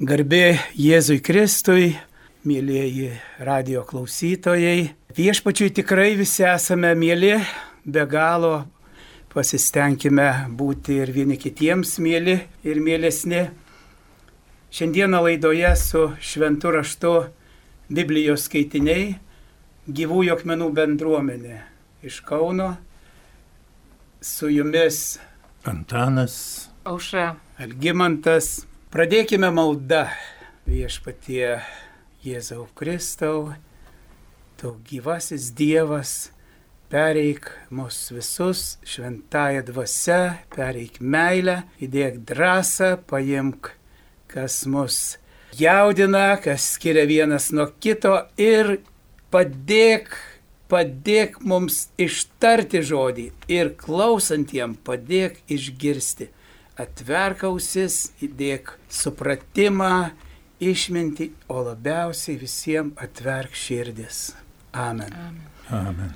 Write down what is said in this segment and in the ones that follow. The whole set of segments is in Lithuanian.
Garbė Jėzui Kristui, mėlyjeji radio klausytojai. Viešpačiui tikrai visi esame mėly, be galo pasistengime būti ir vieni kitiems mėly ir mėlesni. Šiandieną laidoje su šventu raštu Biblijos skaitiniai gyvųjų akmenų bendruomenė iš Kauno. Su jumis Antanas, Aušra. Algimantas. Pradėkime maldą viešpatie Jėzau Kristau, tu gyvasis Dievas, pereik mus visus šventąją dvasę, pereik meilę, įdėk drąsą, paimk, kas mus jaudina, kas skiria vienas nuo kito ir padėk, padėk mums ištarti žodį ir klausantiem padėk išgirsti atverk ausis, įdėk supratimą, išminti, o labiausiai visiems atverk širdis. Amen. Amen. Amen.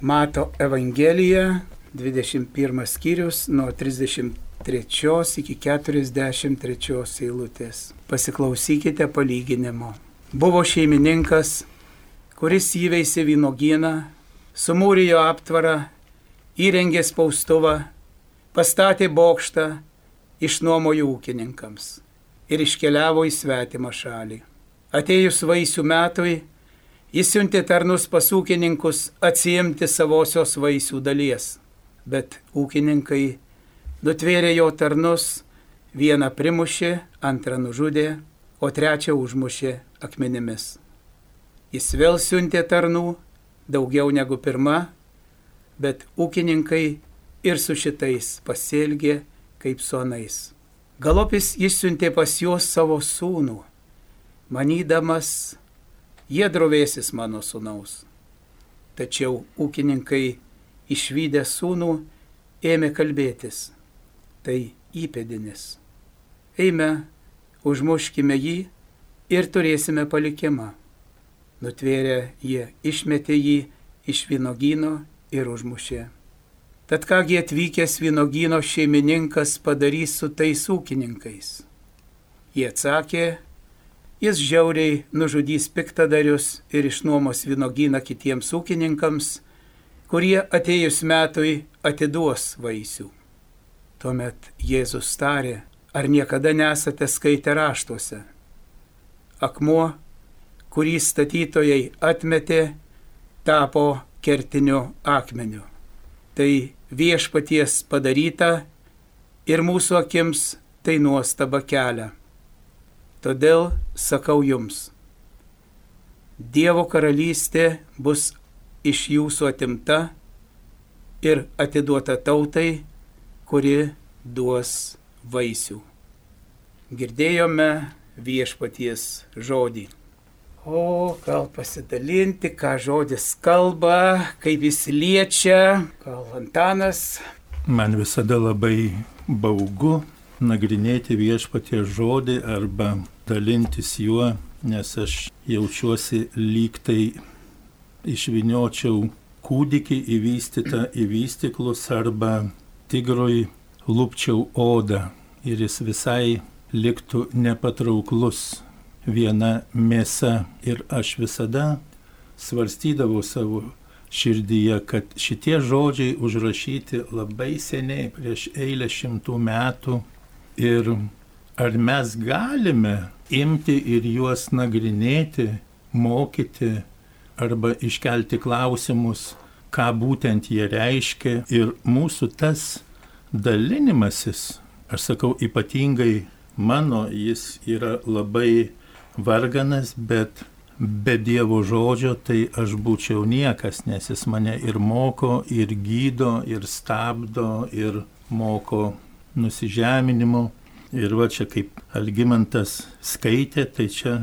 Mato Evangelija, 21 skyrius nuo 33 iki 43 eilutės. Pasiklausykite palyginimo. Buvo šeimininkas, kuris įveisė vynogyną, sumūrijo aptvarą, įrengė spaustuvą, pastatė bokštą, išnuomojo ūkininkams ir iškeliavo į svetimą šalį. Atėjus vaisių metui, jis siuntė tarnus pas ūkininkus atsiimti savosios vaisių dalies, bet ūkininkai nutvėrė jo tarnus, vieną primušė, antrą nužudė, o trečią užmušė akmenimis. Jis vėl siuntė tarnų, daugiau negu pirma, bet ūkininkai ir su šitais pasielgė kaip su anais. Galopis jis siuntė pas juos savo sūnų, manydamas, jie drovėsis mano sūnaus. Tačiau ūkininkai išvykę sūnų ėmė kalbėtis, tai įpėdinis. Eime, užmuškime jį ir turėsime palikimą. Nutvėrę jie išmetė jį iš vynogyno ir užmušė. Tad kągi atvykęs vynogyno šeimininkas padarys su tais ūkininkais? Jie atsakė, jis žiauriai nužudys piktadarius ir išnuomos vynogyną kitiems ūkininkams, kurie atėjus metui atiduos vaisių. Tuomet Jėzus tarė, ar niekada nesate skaitę raštuose? Akmuo, kurį statytojai atmetė, tapo kertiniu akmeniu. Tai viešpaties padaryta ir mūsų akims tai nuostaba kelia. Todėl sakau jums, Dievo karalystė bus iš jūsų atimta ir atiduota tautai, kuri duos vaisių. Girdėjome viešpaties žodį. O gal pasidalinti, ką žodis kalba, kaip jis liečia, gal Antanas. Man visada labai baugu nagrinėti viešpatie žodį arba dalintis juo, nes aš jaučiuosi lyg tai išviniočiau kūdikį įvystytą į vystiklus arba tigrui lupčiau odą ir jis visai liktų nepatrauklus viena mėsa. Ir aš visada svarstydavau savo širdyje, kad šitie žodžiai užrašyti labai seniai, prieš eilę šimtų metų. Ir ar mes galime imti ir juos nagrinėti, mokyti arba iškelti klausimus, ką būtent jie reiškia. Ir mūsų tas dalinimasis, aš sakau ypatingai mano, jis yra labai varganas, bet be Dievo žodžio tai aš būčiau niekas, nes jis mane ir moko, ir gydo, ir stabdo, ir moko nusižeminimo. Ir va čia kaip Algymantas skaitė, tai čia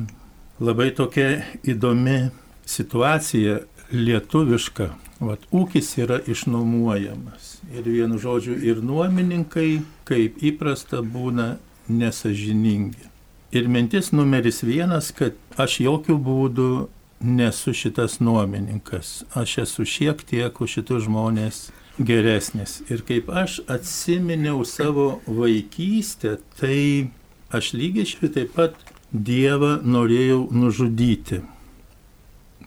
labai tokia įdomi situacija lietuviška. Vat ūkis yra išnuomuojamas. Ir vienu žodžiu, ir nuomininkai, kaip įprasta, būna nesažiningi. Ir mintis numeris vienas, kad aš jokių būdų nesu šitas nuomininkas. Aš esu šiek tiek už šitus žmonės geresnis. Ir kaip aš atsiminiau savo vaikystę, tai aš lygiai taip pat Dievą norėjau nužudyti.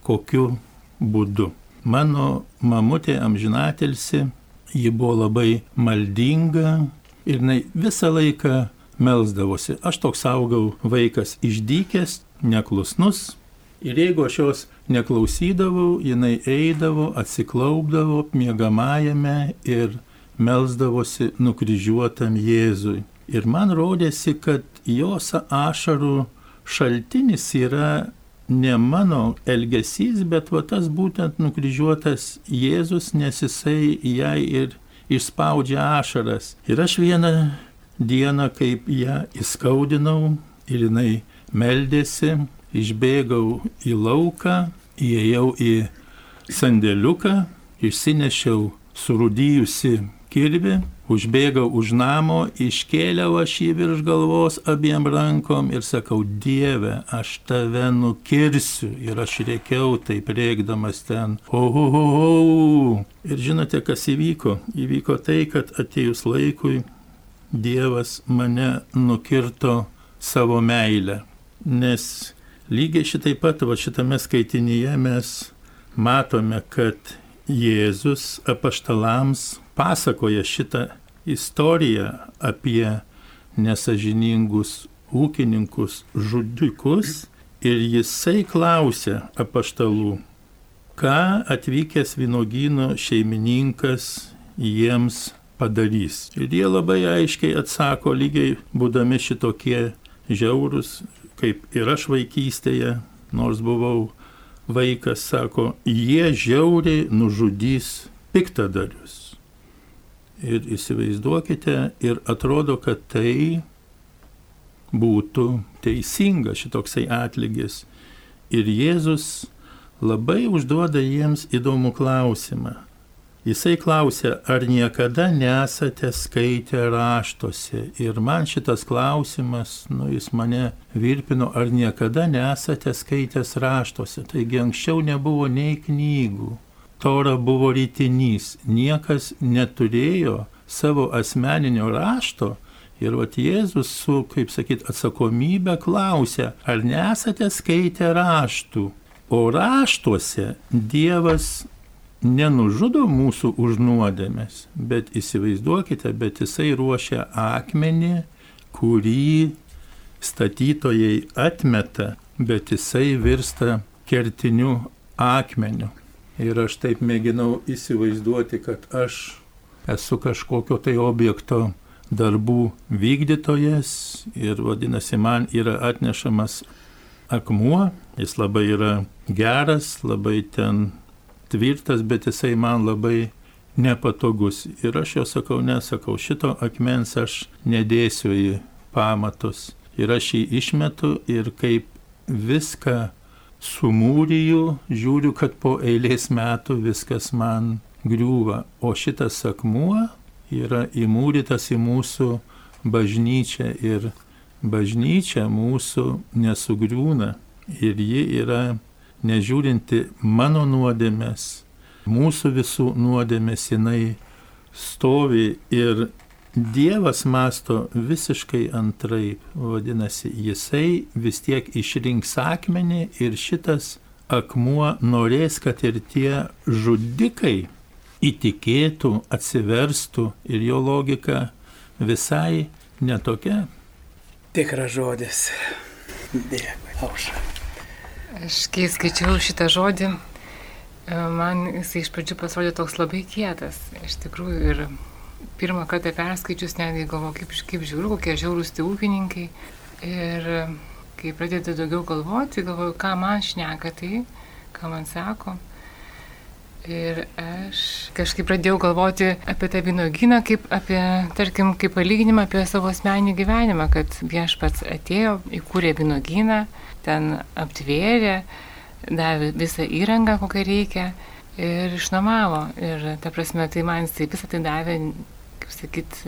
Kokiu būdu? Mano mamutė amžinatelsi, ji buvo labai maldinga ir jinai visą laiką melzdavosi. Aš toks augau vaikas išdykęs, neklusnus. Ir jeigu aš jos neklausydavau, jinai eidavo, atsiklaupdavo miegamajame ir melzdavosi nukryžiuotam Jėzui. Ir man rodėsi, kad jos ašarų šaltinis yra ne mano elgesys, bet va tas būtent nukryžiuotas Jėzus, nes jisai jai ir išspaudžia ašaras. Ir aš vieną dieną, kaip ją įskaudinau ir jinai meldėsi, išbėgau į lauką, įėjau į sandėliuką, išsinešiau surūdyjusi kirvi, užbėgau už namo, iškėliau aš jį virš galvos abiem rankom ir sakau, Dieve, aš tave nukirsiu. Ir aš rėkiau taip rėkdamas ten. Ohohoho. Ir žinote, kas įvyko? Įvyko tai, kad atėjus laikui Dievas mane nukirto savo meilę. Nes lygiai šitai pat, va šitame skaitinyje mes matome, kad Jėzus apaštalams pasakoja šitą istoriją apie nesažiningus ūkininkus, žudikus ir jisai klausia apaštalų, ką atvykęs vynogyno šeimininkas jiems padarys. Ir jie labai aiškiai atsako, lygiai būdami šitokie žiaurus, kaip ir aš vaikystėje, nors buvau vaikas, sako, jie žiauriai nužudys piktadarius. Ir įsivaizduokite, ir atrodo, kad tai būtų teisinga šitoksai atlygis. Ir Jėzus labai užduoda jiems įdomų klausimą. Jisai klausė, ar niekada nesate skaitę raštuose. Ir man šitas klausimas, nu, jis mane virpino, ar niekada nesate skaitęs raštuose. Taigi anksčiau nebuvo nei knygų. Tora buvo rytinys. Niekas neturėjo savo asmeninio rašto. Ir vat Jėzus su, kaip sakyt, atsakomybė klausė, ar nesate skaitę raštų. O raštuose Dievas nenužudo mūsų už nuodėmės, bet įsivaizduokite, bet jisai ruošia akmenį, kurį statytojai atmeta, bet jisai virsta kertiniu akmeniu. Ir aš taip mėginau įsivaizduoti, kad aš esu kažkokio tai objekto darbų vykdytojas ir vadinasi, man yra atnešamas akmuo, jis labai yra geras, labai ten tvirtas, bet jisai man labai nepatogus. Ir aš jo sakau, nesakau, šito akmens aš nedėsiu į pamatus. Ir aš jį išmetu ir kaip viską sumūriju, žiūriu, kad po eilės metų viskas man griūva. O šitas akmuo yra įmūrytas į mūsų bažnyčią ir bažnyčia mūsų nesugriūna. Ir ji yra nežiūrinti mano nuodėmės, mūsų visų nuodėmės, jinai stovi ir Dievas masto visiškai antraip. Vadinasi, jisai vis tiek išrinks akmenį ir šitas akmuo norės, kad ir tie žudikai įtikėtų, atsiverstų ir jo logika visai netokia. Tikras žodis. Dėkui, aušra. Aš kai skaičiau šitą žodį, e, man jisai iš pradžių pasirodė toks labai kietas. Iš tikrųjų, ir pirmą kartą perskaičius netgi galvoju, kaip, kaip žiūriu, kokie žiaurūs tie ūkininkai. Ir kai pradėti daugiau galvoti, galvoju, ką man šneka tai, ką man sako. Ir aš kažkaip pradėjau galvoti apie tą vynogyną, kaip apie, tarkim, kaip palyginimą apie savo asmenį gyvenimą, kad viešpats atėjo, įkūrė vynogyną, ten aptvėrė, davė visą įrangą, kokią reikia ir išnuomavo. Ir ta prasme, tai man jisai visą tai davė, kaip sakyt,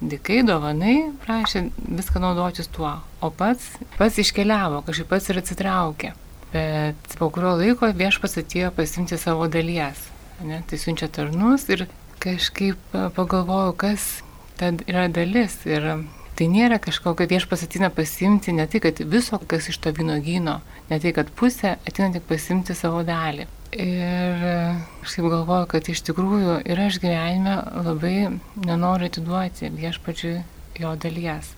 dikai dovanai, prašė viską naudotis tuo. O pats, pats iškeliavo, kažkaip pats ir atsitraukė. Bet po kurio laiko viešpas atėjo pasimti savo dalies. Ne? Tai siunčia tarnus ir kažkaip pagalvojau, kas ta yra dalis. Ir Tai nėra kažkokio viešpas atina pasimti, ne tai, kad viso, kas iš to vynogyno, ne tai, kad pusė atina tik pasimti savo dalį. Ir aš kaip galvoju, kad iš tikrųjų ir aš gyvenime labai nenoriu atiduoti viešpačiui jo dalies.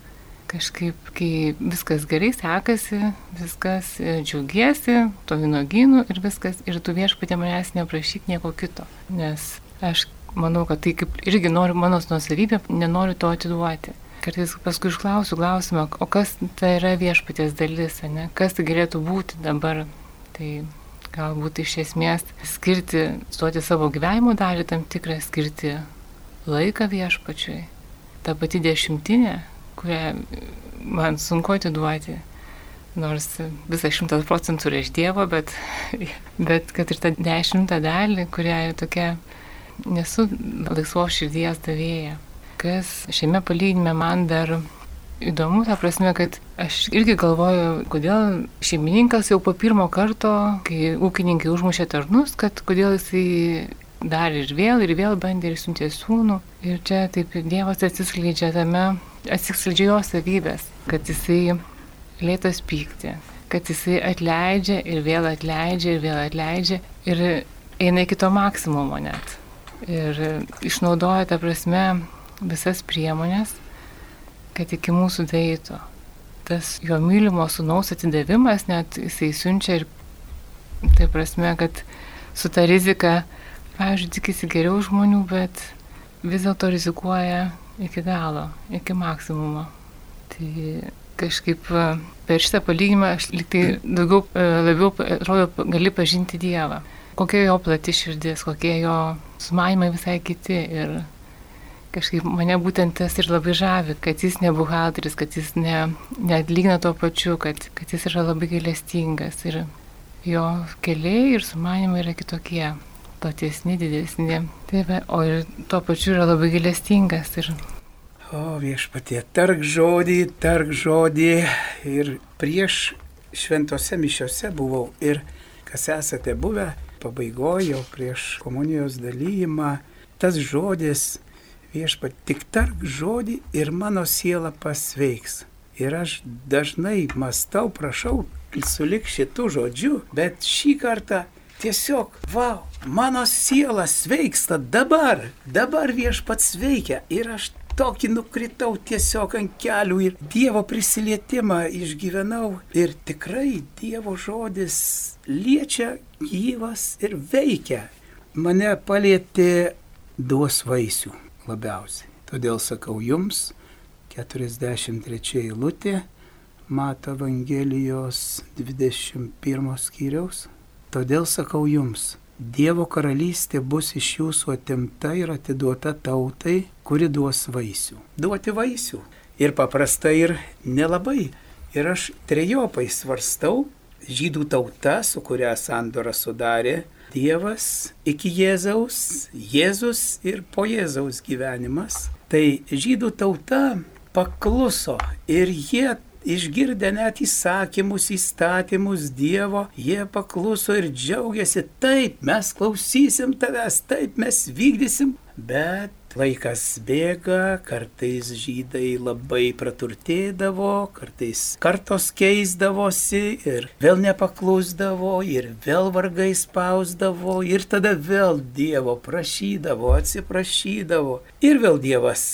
Kažkaip, kai viskas gerai sekasi, viskas džiaugiesi, to vynogynu ir viskas, ir tu viešpatė manęs neprašyk nieko kito. Nes aš manau, kad tai kaip irgi noriu mano nusavybė, nenoriu to atiduoti. Kartais paskui išklausiu klausimą, o kas tai yra viešpatės dalis, ne? kas tai galėtų būti dabar. Tai galbūt iš esmės skirti, duoti savo gyvenimo dalį tam tikrą, skirti laiką viešpačiui. Ta pati dešimtinė, kurią man sunku atiduoti. Nors visą šimtas procentų yra iš Dievo, bet, bet kad ir tą dešimtą dalį, kurią tokia nesu laisvos širdies davėja kas šiame palyginime man dar įdomu, ta prasme, kad aš irgi galvoju, kodėl šeimininkas jau po pirmo karto, kai ūkininkai užmušė tarnus, kad kodėl jisai dar ir vėl ir vėl bandė ir siuntė sūnų. Ir čia taip Dievas atsiskleidžia tame, atsiskleidžia jo savybės, kad jisai lėtas pykti, kad jisai atleidžia ir vėl atleidžia ir vėl atleidžia ir eina iki to maksimumo net. Ir išnaudoja tą prasme visas priemonės, kad iki mūsų deitų. Tas jo mylimo sunaus atidavimas, net jisai siunčia ir tai prasme, kad su ta rizika, pavyzdžiui, tikisi geriau žmonių, bet vis dėlto rizikuoja iki galo, iki maksimumo. Tai kažkaip e, per šitą palyginimą aš liktai daugiau, e, labiau, atrodo, gali pažinti Dievą. Kokia jo plati širdis, kokie jo sumanimai visai kiti. Ir kažkaip mane būtent tas ir labai žavi, kad jis ne buhalteris, kad jis ne, neatlygina tuo pačiu, kad, kad jis yra labai gailestingas ir jo keliai ir sumanimai yra kitokie, platesni, didesni. Taip, o ir tuo pačiu yra labai gailestingas. Ir... O viešpatie, tark žodį, tark žodį ir prieš šventose mišiose buvau ir kas esate buvę, pabaigojo prieš komunijos dalymą, tas žodis viešpat, tik tark žodį ir mano siela pasveiks. Ir aš dažnai mastau, prašau, sulik šitų žodžių, bet šį kartą tiesiog, wow, mano siela sveiksta dabar, dabar viešpats veikia ir aš tokį nukritau tiesiog ant kelių ir Dievo prisilietimą išgyvenau. Ir tikrai Dievo žodis liečia, gyvas ir veikia. Mane palėtė duos vaisių labiausiai. Todėl sakau jums, 43 eilutė, Mato Evangelijos 21 skyriaus. Todėl sakau jums, Dievo karalystė bus iš jūsų atimta ir atiduota tautai, kuri duos vaisių. Duoti vaisių. Ir paprastai ir nelabai. Ir aš trejopai svarstau, žydų tauta, su kuria sandora sudarė Dievas iki Jėzaus, Jėzus ir po Jėzaus gyvenimas. Tai žydų tauta pakluso ir jie išgirdę net įsakymus, įstatymus Dievo, jie pakluso ir džiaugiasi, taip mes klausysim tavęs, taip mes vykdysim, bet Laikas bėga, kartais žydai labai praturtėdavo, kartais kartos keisdavosi ir vėl nepaklusdavo, ir vėl vargai spausdavo, ir tada vėl Dievo prašydavo, atsiprašydavo. Ir vėl Dievas,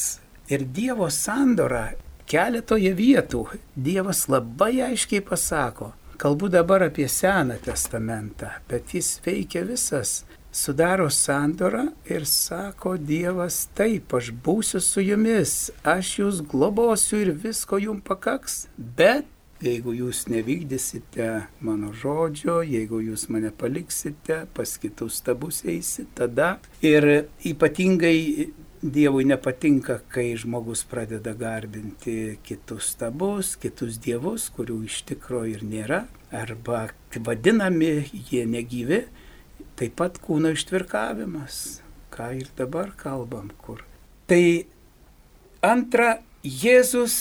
ir Dievo sandora keletoje vietų Dievas labai aiškiai pasako. Kalbu dabar apie Seną testamentą, bet jis veikia visas sudaro sandorą ir sako Dievas, taip, aš būsiu su jumis, aš jūs globosiu ir visko jums pakaks, bet jeigu jūs nevykdysite mano žodžio, jeigu jūs mane paliksite, pas kitus stabus eisit, tada ir ypatingai Dievui nepatinka, kai žmogus pradeda garbinti kitus stabus, kitus dievus, kurių iš tikrųjų ir nėra, arba vadinami jie negyvi, Taip pat kūno ištvirkavimas, ką ir dabar kalbam kur. Tai antra, Jėzus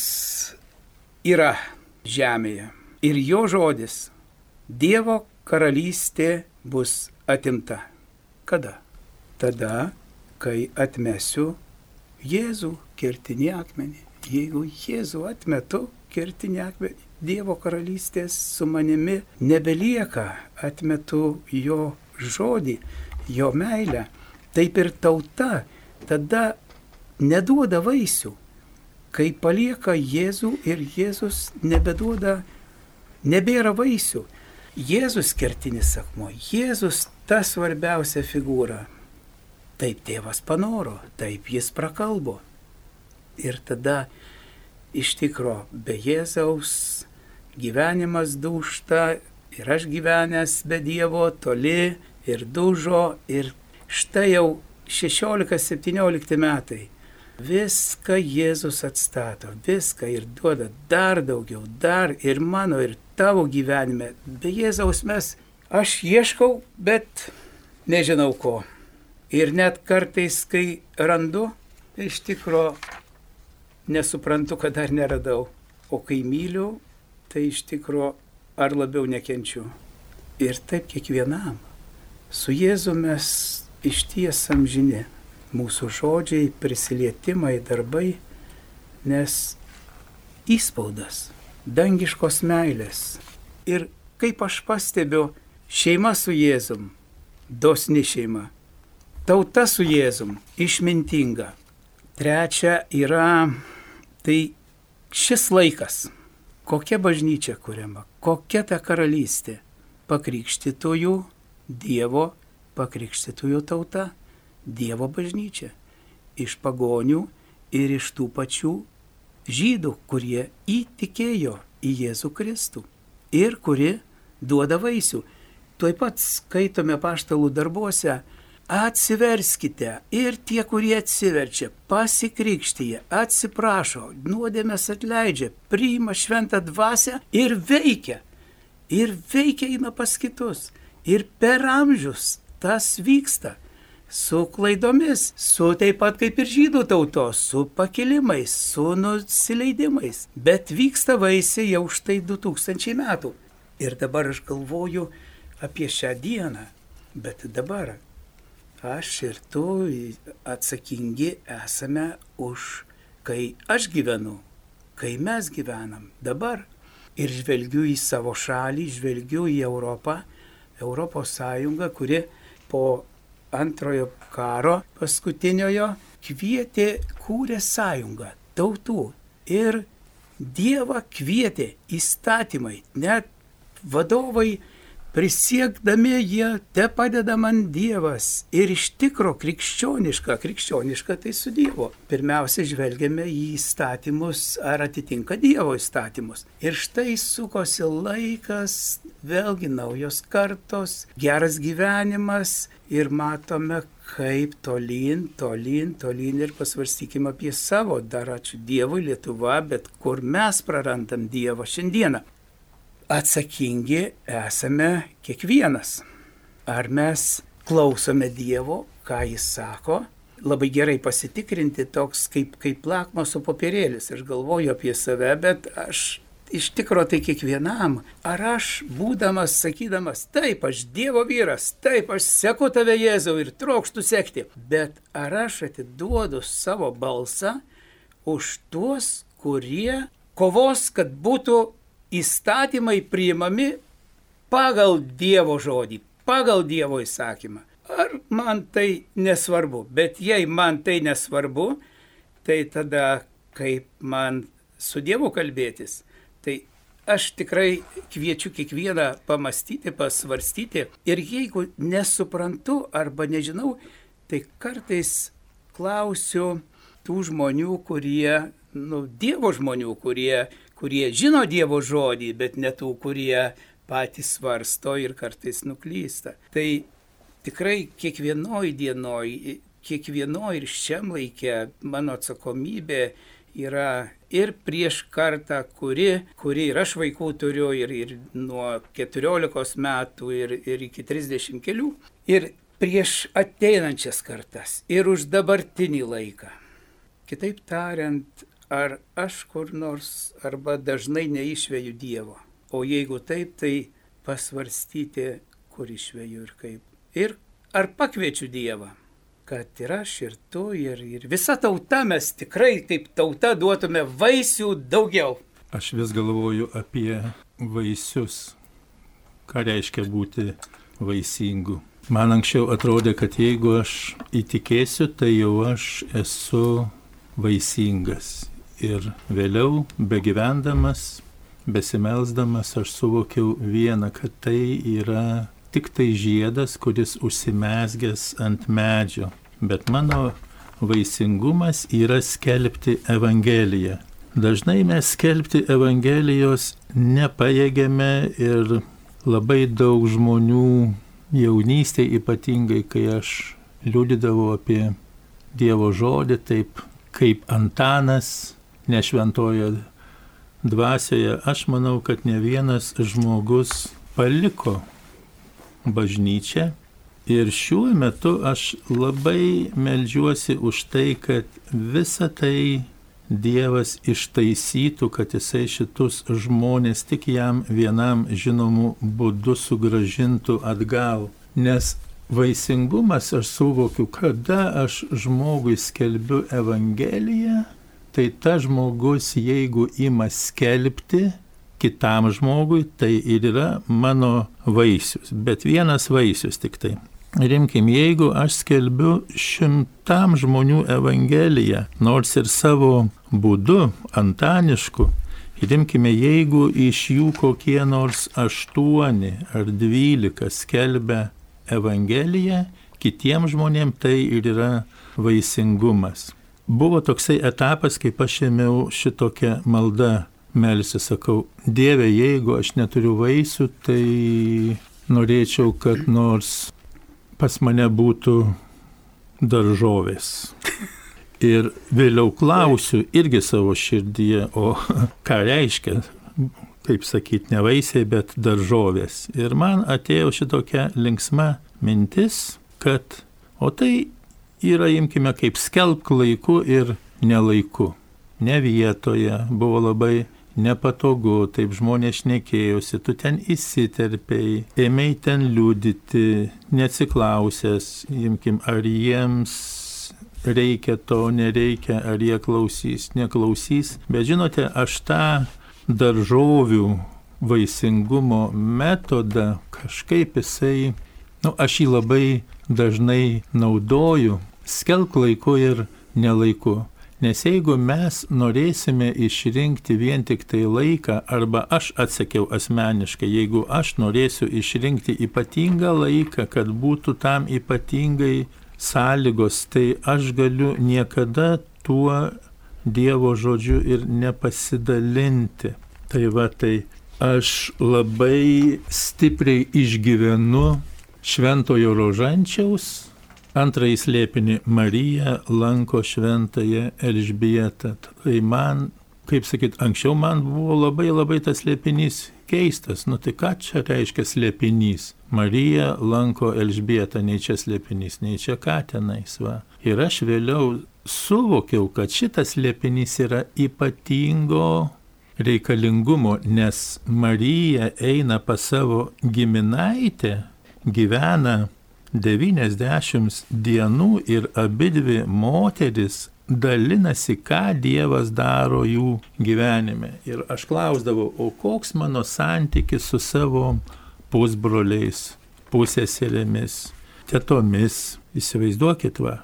yra žemėje ir jo žodis Dievo karalystė bus atimta. Kada? Tada, kai atmesiu Jėzų kertinį akmenį. jeigu Jėzų atmetu, kertinį akmenį, Dievo karalystės su manimi nebelieka, atmetu jo žodį, jo meilę, taip ir tauta tada neduoda vaisių. Kai palieka Jėzų ir Jėzus nebeduoda, nebėra vaisių. Jėzus kertinis akmuo, Jėzus ta svarbiausia figūra. Taip tėvas panoro, taip jis prakalbo. Ir tada iš tikro be Jėzaus gyvenimas dušta ir aš gyvenęs be Dievo toli ir dužo ir štai jau 16-17 metai Viską Jėzus atstato, viską ir duoda dar daugiau, dar ir mano, ir tavo gyvenime. Be Jėzaus mes, aš ieškau, bet nežinau ko. Ir net kartais, kai randu, iš tikro nesuprantu, kad dar neradau. O kai myliu, tai iš tikro ar labiau nekenčiu. Ir taip kiekvienam. Su Jėzu mes iš ties amžinė mūsų žodžiai, prisilietimai, darbai, nes įspaudas dangiškos meilės. Ir kaip aš pastebiu, šeima su Jėzum, dosni šeima, tauta su Jėzum, išmintinga. Trečia yra tai šis laikas, kokia bažnyčia kuriama, kokia ta karalystė, pakrikštytojų Dievo, pakrikštytojų tauta Dievo bažnyčia. Iš pagonių ir iš tų pačių žydų, kurie įtikėjo į Jėzų Kristų ir kuri duoda vaisių. Tuoj pat skaitome paštalų darbuose, atsiverskite ir tie, kurie atsiverčia, pasikrikštyje, atsiprašo, nuodėmės atleidžia, priima šventą dvasę ir veikia. Ir veikia eina pas kitus. Ir per amžius tas vyksta su klaidomis, su taip pat kaip ir žydų tautos, su pakilimais, su nusileidimais. Bet vyksta vaisiai jau štai 2000 metų. Ir dabar aš galvoju apie šią dieną. Bet dabar aš ir tu atsakingi esame už, kai aš gyvenu, kai mes gyvenam dabar. Ir žvelgiu į savo šalį, žvelgiu į Europą, Europos Sąjungą, kuri po antrojo karo paskutiniojo kvietė, kūrė sąjungą tautų ir Dievą kvietė įstatymai, net vadovai prisiekdami jie, te padeda man Dievas ir iš tikro krikščioniška, krikščioniška tai su Dievu. Pirmiausia, žvelgiame į įstatymus, ar atitinka Dievo įstatymus. Ir štai sukosi laikas, vėlgi naujos kartos, geras gyvenimas ir matome, kaip tolyn, tolyn, tolyn ir pasvarstykime apie savo, dar ačiū Dievui Lietuva, bet kur mes prarandam Dievą šiandieną atsakingi esame kiekvienas. Ar mes klausome Dievo, ką Jis sako, labai gerai pasitikrinti toks kaip, kaip lakmoso popierėlis. Aš galvoju apie save, bet aš iš tikro tai kiekvienam. Ar aš, būdamas, sakydamas, taip, aš Dievo vyras, taip, aš seku tave Jėzau ir trokštų sekti, bet ar aš atiduodu savo balsą už tuos, kurie kovos, kad būtų įstatymai priimami pagal Dievo žodį, pagal Dievo įsakymą. Ar man tai nesvarbu, bet jei man tai nesvarbu, tai tada kaip man su Dievu kalbėtis, tai aš tikrai kviečiu kiekvieną pamastyti, pasvarstyti. Ir jeigu nesuprantu arba nežinau, tai kartais klausiu tų žmonių, kurie, nu, Dievo žmonių, kurie kurie žino Dievo žodį, bet ne tų, kurie patys svarsto ir kartais nuklysta. Tai tikrai kiekvienoj dienoj, kiekvienoj ir šiam laikė mano atsakomybė yra ir prieš kartą, kuri, kuri ir aš vaikų turiu, ir, ir nuo 14 metų, ir, ir iki 30 kelių, ir prieš ateinančias kartas, ir už dabartinį laiką. Kitaip tariant, ar aš kur nors arba dažnai neišvėju Dievo. O jeigu taip, tai pasvarstyti, kur išvėju ir kaip. Ir ar pakviečiu Dievą. kad ir aš, ir tu, ir, ir visa tauta mes tikrai kaip tauta duotume vaisių daugiau. Aš vis galvoju apie vaisius. Ką reiškia būti vaisingu? Man anksčiau atrodė, kad jeigu aš įtikėsiu, tai jau aš esu vaisingas. Ir vėliau, begyvendamas, besimelsdamas, aš suvokiau vieną, kad tai yra tik tai žiedas, kuris užsimesgęs ant medžio. Bet mano vaisingumas yra skelbti Evangeliją. Dažnai mes skelbti Evangelijos nepajėgėme ir labai daug žmonių jaunystėje ypatingai, kai aš liūdėdavau apie Dievo žodį, taip kaip Antanas nešventojo dvasioje, aš manau, kad ne vienas žmogus paliko bažnyčią. Ir šiuo metu aš labai melžiuosi už tai, kad visa tai Dievas ištaisytų, kad jisai šitus žmonės tik jam vienam žinomų būdų sugražintų atgal. Nes vaisingumas aš suvokiu, kada aš žmogui skelbiu Evangeliją, tai tas žmogus, jeigu ima skelbti kitam žmogui, tai ir yra mano vaisius. Bet vienas vaisius tik tai. Rimkim, jeigu aš skelbiu šimtam žmonių Evangeliją, nors ir savo būdu, antanišku, rimkime, jeigu iš jų kokie nors aštuoni ar dvylika skelbia Evangeliją, kitiems žmonėms tai ir yra vaisingumas. Buvo toksai etapas, kaip aš ėmiau šitokią maldą melsi, sakau, Dieve, jeigu aš neturiu vaisių, tai norėčiau, kad nors pas mane būtų daržovės. Ir vėliau klausiu irgi savo širdyje, o ką reiškia, kaip sakyti, ne vaisiai, bet daržovės. Ir man atėjo šitokia linksma mintis, kad, o tai yra, imkime, kaip skelbk laiku ir nelaiku. Ne vietoje buvo labai nepatogu, taip žmonės šnekėjosi, tu ten įsiterpiai, ėmei ten liūdyti, neatsiklausęs, imkim, ar jiems reikia to, nereikia, ar jie klausys, neklausys. Bet žinote, aš tą daržovių vaisingumo metodą kažkaip jisai, nu, aš jį labai dažnai naudoju, skelk laiku ir nelaiku. Nes jeigu mes norėsime išrinkti vien tik tai laiką, arba aš atsakiau asmeniškai, jeigu aš norėsiu išrinkti ypatingą laiką, kad būtų tam ypatingai sąlygos, tai aš galiu niekada tuo Dievo žodžiu ir nepasidalinti. Tai va, tai aš labai stipriai išgyvenu šventojo rožančiaus, antrąjį slėpinį Marija lanko šventąją Elžbietą. Tai man, kaip sakyt, anksčiau man buvo labai labai tas slėpinys keistas. Nu tai ką čia reiškia slėpinys? Marija lanko Elžbietą, nei čia slėpinys, nei čia ką tenais va. Ir aš vėliau suvokiau, kad šitas slėpinys yra ypatingo reikalingumo, nes Marija eina pas savo giminaitę gyvena 90 dienų ir abidvi moteris dalinasi, ką Dievas daro jų gyvenime. Ir aš klausdavau, o koks mano santykis su savo pusbroliais, pusėselėmis, tetomis, įsivaizduokit va.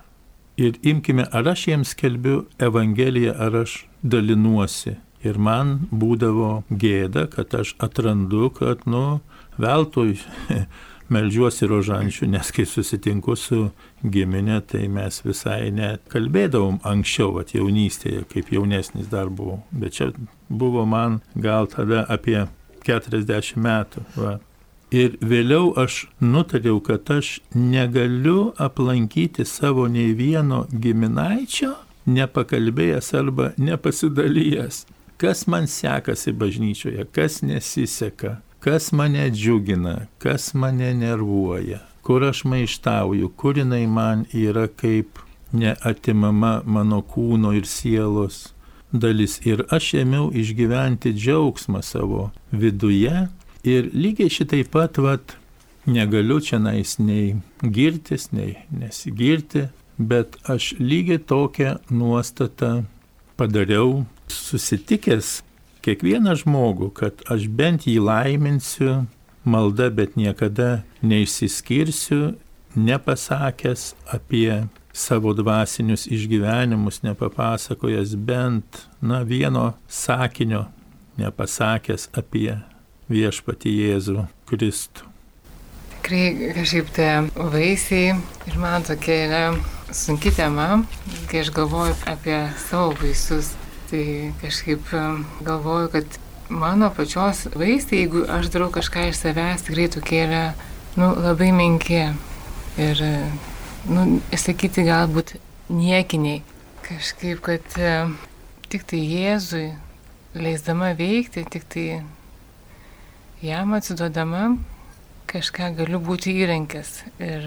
Ir imkime, ar aš jiems kelbiu Evangeliją, ar aš dalinuosi. Ir man būdavo gėda, kad aš atrandu, kad, nu, veltui melžiuosi rožančių, nes kai susitinku su giminė, tai mes visai net kalbėdavom anksčiau, at jaunystėje, kaip jaunesnis dar buvau. Bet čia buvo man gal tada apie 40 metų. Va. Ir vėliau aš nutariau, kad aš negaliu aplankyti savo nei vieno giminaičio, nepakalbėjęs arba nepasidalijęs. Kas man sekasi bažnyčioje, kas nesiseka kas mane džiugina, kas mane nervuoja, kur aš maištauju, kur jinai man yra kaip neatimama mano kūno ir sielos dalis. Ir aš ėmiau išgyventi džiaugsmą savo viduje ir lygiai šitai pat, vat, negaliu čia nais nei girtis, nei nesigirti, bet aš lygiai tokią nuostatą padariau, susitikęs kiekvieną žmogų, kad aš bent jį laiminsiu malda, bet niekada neišsiskirsiu, nepasakęs apie savo dvasinius išgyvenimus, nepapasakojęs bent, na, vieno sakinio, nepasakęs apie viešpati Jėzų Kristų. Tikrai kažkaip tie vaisiai ir man tokia yra sunki tema, kai aš galvoju apie savo vaisius. Tai kažkaip galvoju, kad mano pačios vaisiai, jeigu aš darau kažką iš savęs, tikrai tokie yra nu, labai menki. Ir, nu, sakyti, galbūt niekiniai. Kažkaip, kad e, tik tai Jėzui leisdama veikti, tik tai jam atsiduodama, kažką galiu būti įrankis. Ir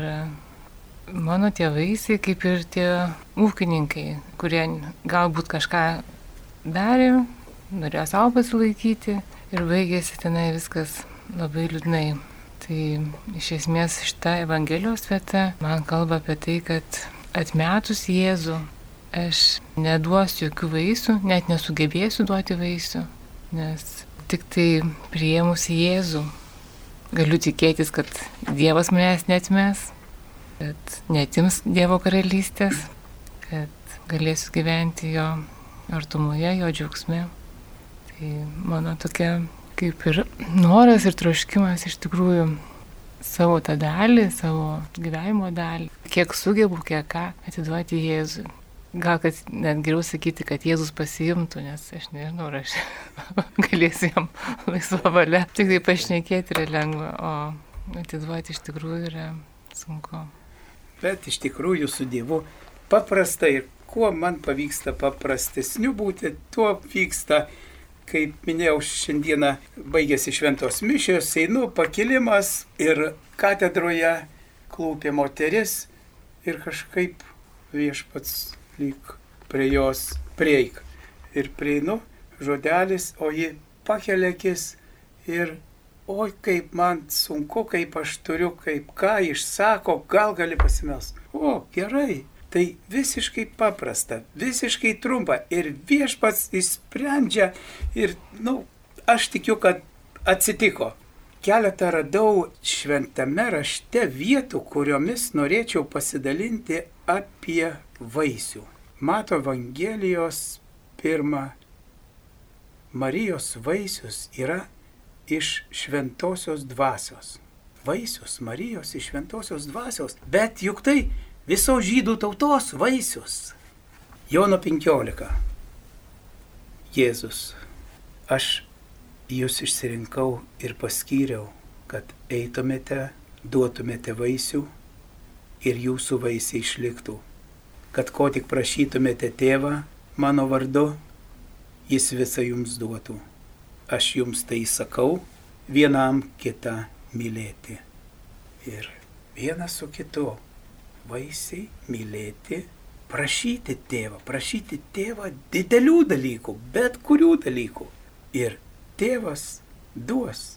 mano tėvaisiai, kaip ir tie ūkininkai, kurie galbūt kažką darė, norėjo savo pasilaikyti ir baigėsi tenai viskas labai liūdnai. Tai iš esmės šita Evangelijos vieta man kalba apie tai, kad atmetus Jėzų aš neduosiu jokių vaisių, net nesugebėsiu duoti vaisių, nes tik tai prieimus Jėzų galiu tikėtis, kad Dievas manęs netmes, kad netims Dievo karalystės, kad galėsiu gyventi jo artumoje, jo džiaugsme. Tai mano tokia kaip ir noras ir troškimas iš tikrųjų savo tą dalį, savo gyvenimo dalį, kiek sugebu, kiek ką atiduoti Jėzui. Gal kad net geriau sakyti, kad Jėzus pasiimtų, nes aš nežinau, ar aš galėsiu jam laisvą valią. Tik tai pašnekėti yra lengva, o atiduoti iš tikrųjų yra sunku. Bet iš tikrųjų su Dievu paprasta ir kuo man pavyksta paprastesniu būti, tuo vyksta kaip minėjau, šiandieną baigėsi šventos mišios, einu pakilimas ir katedroje klūpė moteris ir kažkaip viešpats lyg prie jos prieik. Ir prieinu, žodelis, o ji pakelia akis ir oi kaip man sunku, kaip aš turiu, kaip ką išsako, gal gali pasimels. O, gerai. Tai visiškai paprasta, visiškai trumpa ir viešpats įsprendžia ir, na, nu, aš tikiu, kad atsitiko. Keletą radau šventame rašte vietų, kuriomis norėčiau pasidalinti apie vaisių. Mato Evangelijos pirmą Marijos vaisius yra iš šventosios dvasios. Vaisius Marijos iš šventosios dvasios. Bet juk tai viso žydų tautos vaisius. Jono 15. Jėzus, aš jūs išsirinkau ir paskyriau, kad eitumėte, duotumėte vaisių ir jūsų vaisiai išliktų kad ko tik prašytumėte tėvą mano vardu, jis visą jums duotų. Aš jums tai sakau, vienam kitą mylėti. Ir vienas su kitu vaisiai mylėti, prašyti tėvą, prašyti tėvą didelių dalykų, bet kurių dalykų. Ir tėvas duos,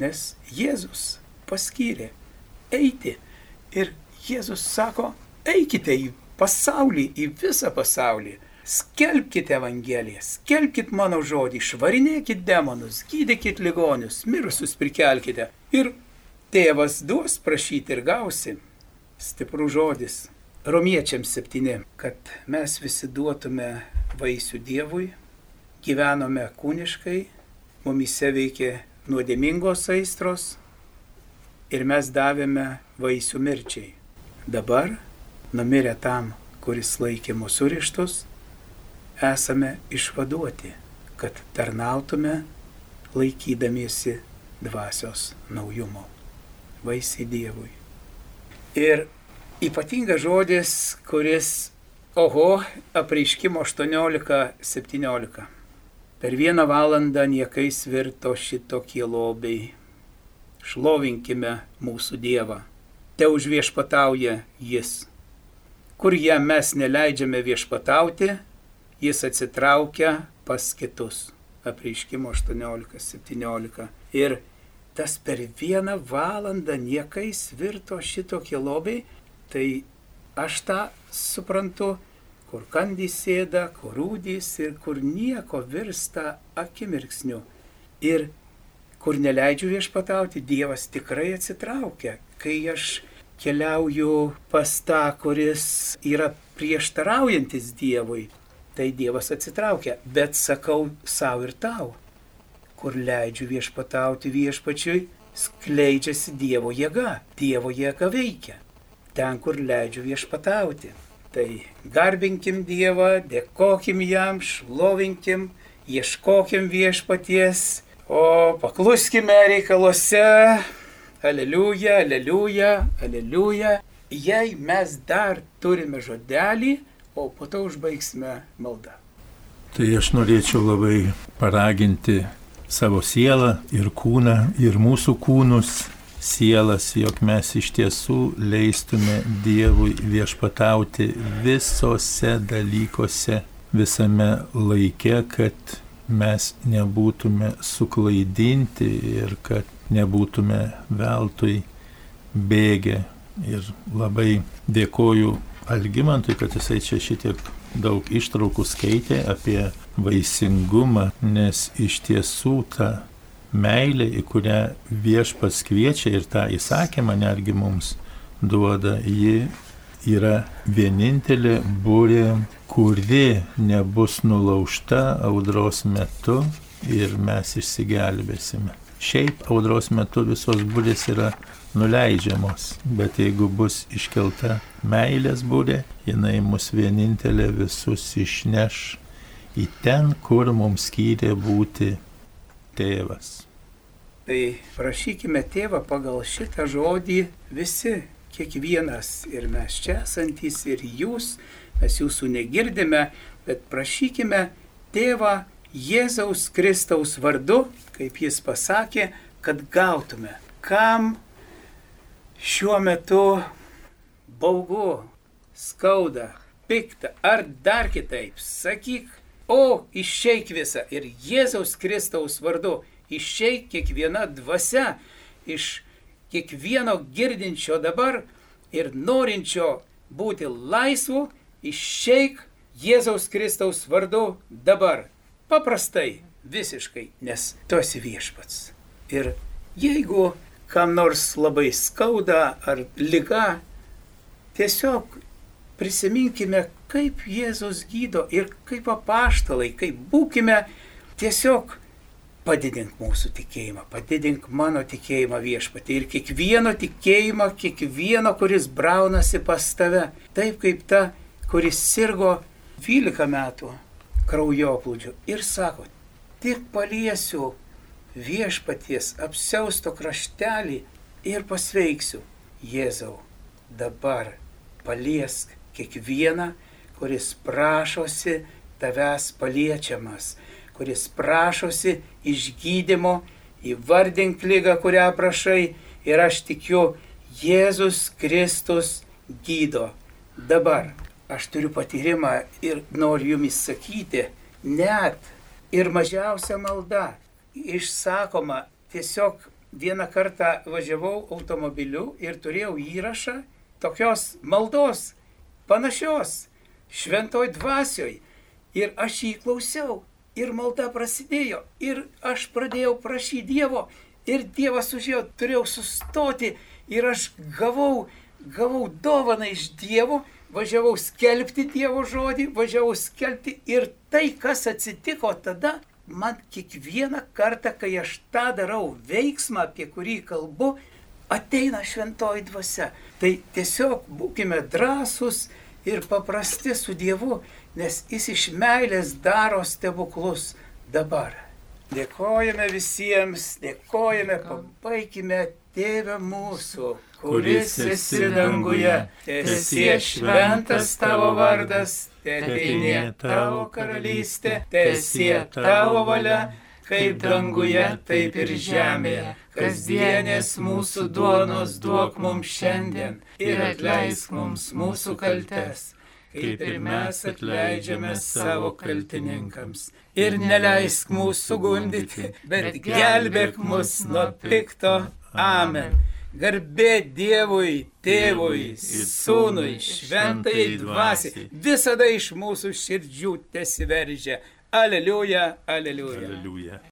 nes Jėzus paskyrė eiti. Ir Jėzus sako, eikite į pasaulį, į visą pasaulį. Skelbkite Evangeliją, skelbkite mano žodį, švarinėkite demonus, gydykite ligonius, mirusius prikelkite. Ir tėvas duos prašyti ir gausi. Stiprų žodis. Romiečiams septyni, kad mes visi duotume vaisių Dievui, gyvenome kūniškai, mumise veikė nuodėmingos aistros ir mes davėme vaisių mirčiai. Dabar numirę tam, kuris laikė mūsų surištus, esame išvaduoti, kad tarnautume laikydamiesi dvasios naujumo. Vaisiai Dievui. Ir ypatingas žodis, kuris, oho, apreiškimo 18-17. Per vieną valandą niekais virto šitokie lobiai. Šlovinkime mūsų Dievą. Te užviešpatauja Jis kur jam mes neleidžiame viešpatauti, jis atsitraukia pas kitus. Apreiškimo 18-17. Ir tas per vieną valandą niekais virto šitokie lobiai, tai Aš tą suprantu, kur kandys sėda, kur rūdys ir kur nieko virsta akimirksniu. Ir kur neleidžiu viešpatauti, Dievas tikrai atsitraukia. Kai aš keliauju pas tą, kuris yra prieštaraujantis Dievui, tai Dievas atsitraukia. Bet sakau savo ir tau, kur leidžiu viešpatauti viešpačiui, skleidžiasi Dievo jėga, Dievo jėga veikia. Ten, kur leidžiu viešpatauti. Tai garbinkim Dievą, dėkokim jam, šlovinkim, ieškokim viešpaties, o pakluskime reikaluose. Aleliuja, aleliuja, aleliuja. Jei mes dar turime žodelį, o po to užbaigsime maldą. Tai aš norėčiau labai paraginti savo sielą ir kūną, ir mūsų kūnus sielas, jog mes iš tiesų leistume Dievui viešpatauti visose dalykuose, visame laike, kad mes nebūtume suklaidinti ir kad nebūtume veltui bėgę. Ir labai dėkoju Algimantui, kad jisai čia šitiek daug ištraukų skaitė apie vaisingumą, nes iš tiesų ta meilė, į kurią viešpas kviečia ir tą įsakymą netgi mums duoda, ji yra vienintelė būrė, kuri nebus nulaužta audros metu ir mes išsigelbėsime. Šiaip audros metu visos būrės yra nuleidžiamos, bet jeigu bus iškelta meilės būrė, jinai mus vienintelė visus išneš į ten, kur mums skyrė būti tėvas. Tai prašykime tėvą pagal šitą žodį visi, kiekvienas ir mes čia esantys ir jūs, mes jūsų negirdime, bet prašykime tėvą Jėzaus Kristaus vardu, kaip jis pasakė, kad gautume, kam šiuo metu baugu, skauda, pikta ar dar kitaip, sakyk, O išeik visą ir Jėzaus Kristaus vardu išeik kiekviena dvasia iš kiekvieno girdinčio dabar ir norinčio būti laisvu, išeik Jėzaus Kristaus vardu dabar. Paprastai, visiškai, nes tu esi viešpats. Ir jeigu kam nors labai skauda ar lyga, tiesiog prisiminkime, kaip Jėzus gydo ir kaip apaštalai, kaip būkime tiesiog padidink mūsų tikėjimą, padidink mano tikėjimą viešpatį ir kiekvieno tikėjimą, kiekvieno, kuris braunasi pas tave, taip kaip ta, kuris sirgo 12 metų kraujoplūdžių ir sako, tik paliesiu viešpaties apsiausto kraštelį ir pasveiksiu. Jėzau, dabar paliesk kiekvieną, kuris prašosi tavęs paliečiamas, kuris prašosi išgydymo, įvardink lygą, kurią prašai ir aš tikiu, Jėzus Kristus gydo. Dabar aš turiu patyrimą ir noriu jums sakyti, net ir mažiausia malda išsakoma, tiesiog vieną kartą važiavau automobiliu ir turėjau įrašą tokios maldos, panašios šventoj dvasioj. Ir aš jį klausiau. Ir malda prasidėjo. Ir aš pradėjau prašyti Dievo. Ir Dievas užėjo, turėjau sustoti. Ir aš gavau, gavau dovaną iš Dievo. Važiavau skelbti Dievo žodį, važiavau skelbti. Ir tai, kas atsitiko tada, man kiekvieną kartą, kai aš tą darau veiksmą, apie kurį kalbu, ateina šventoji dvasia. Tai tiesiog būkime drąsūs ir paprasti su Dievu, nes Jis iš meilės daro stebuklus dabar. Dėkojame visiems, dėkojame, pabaikime Tėvę mūsų, kuris esi danguje, tesie šventas tavo vardas, tėtinė tavo karalystė, tesie tavo valia kaip danguje, taip ir žemėje. Kasdienės mūsų duonos duok mums šiandien ir atleisk mums mūsų kaltes, kaip ir mes atleidžiame savo kaltininkams. Ir neleisk mūsų gundyti, bet gelbėk mus nuo pikto. Amen. Garbė Dievui, Tėvui, Sūnui, Šventai Dvasiai. visada iš mūsų širdžių tesiveržia. Aleliuja, aleliuja. Aleliuja.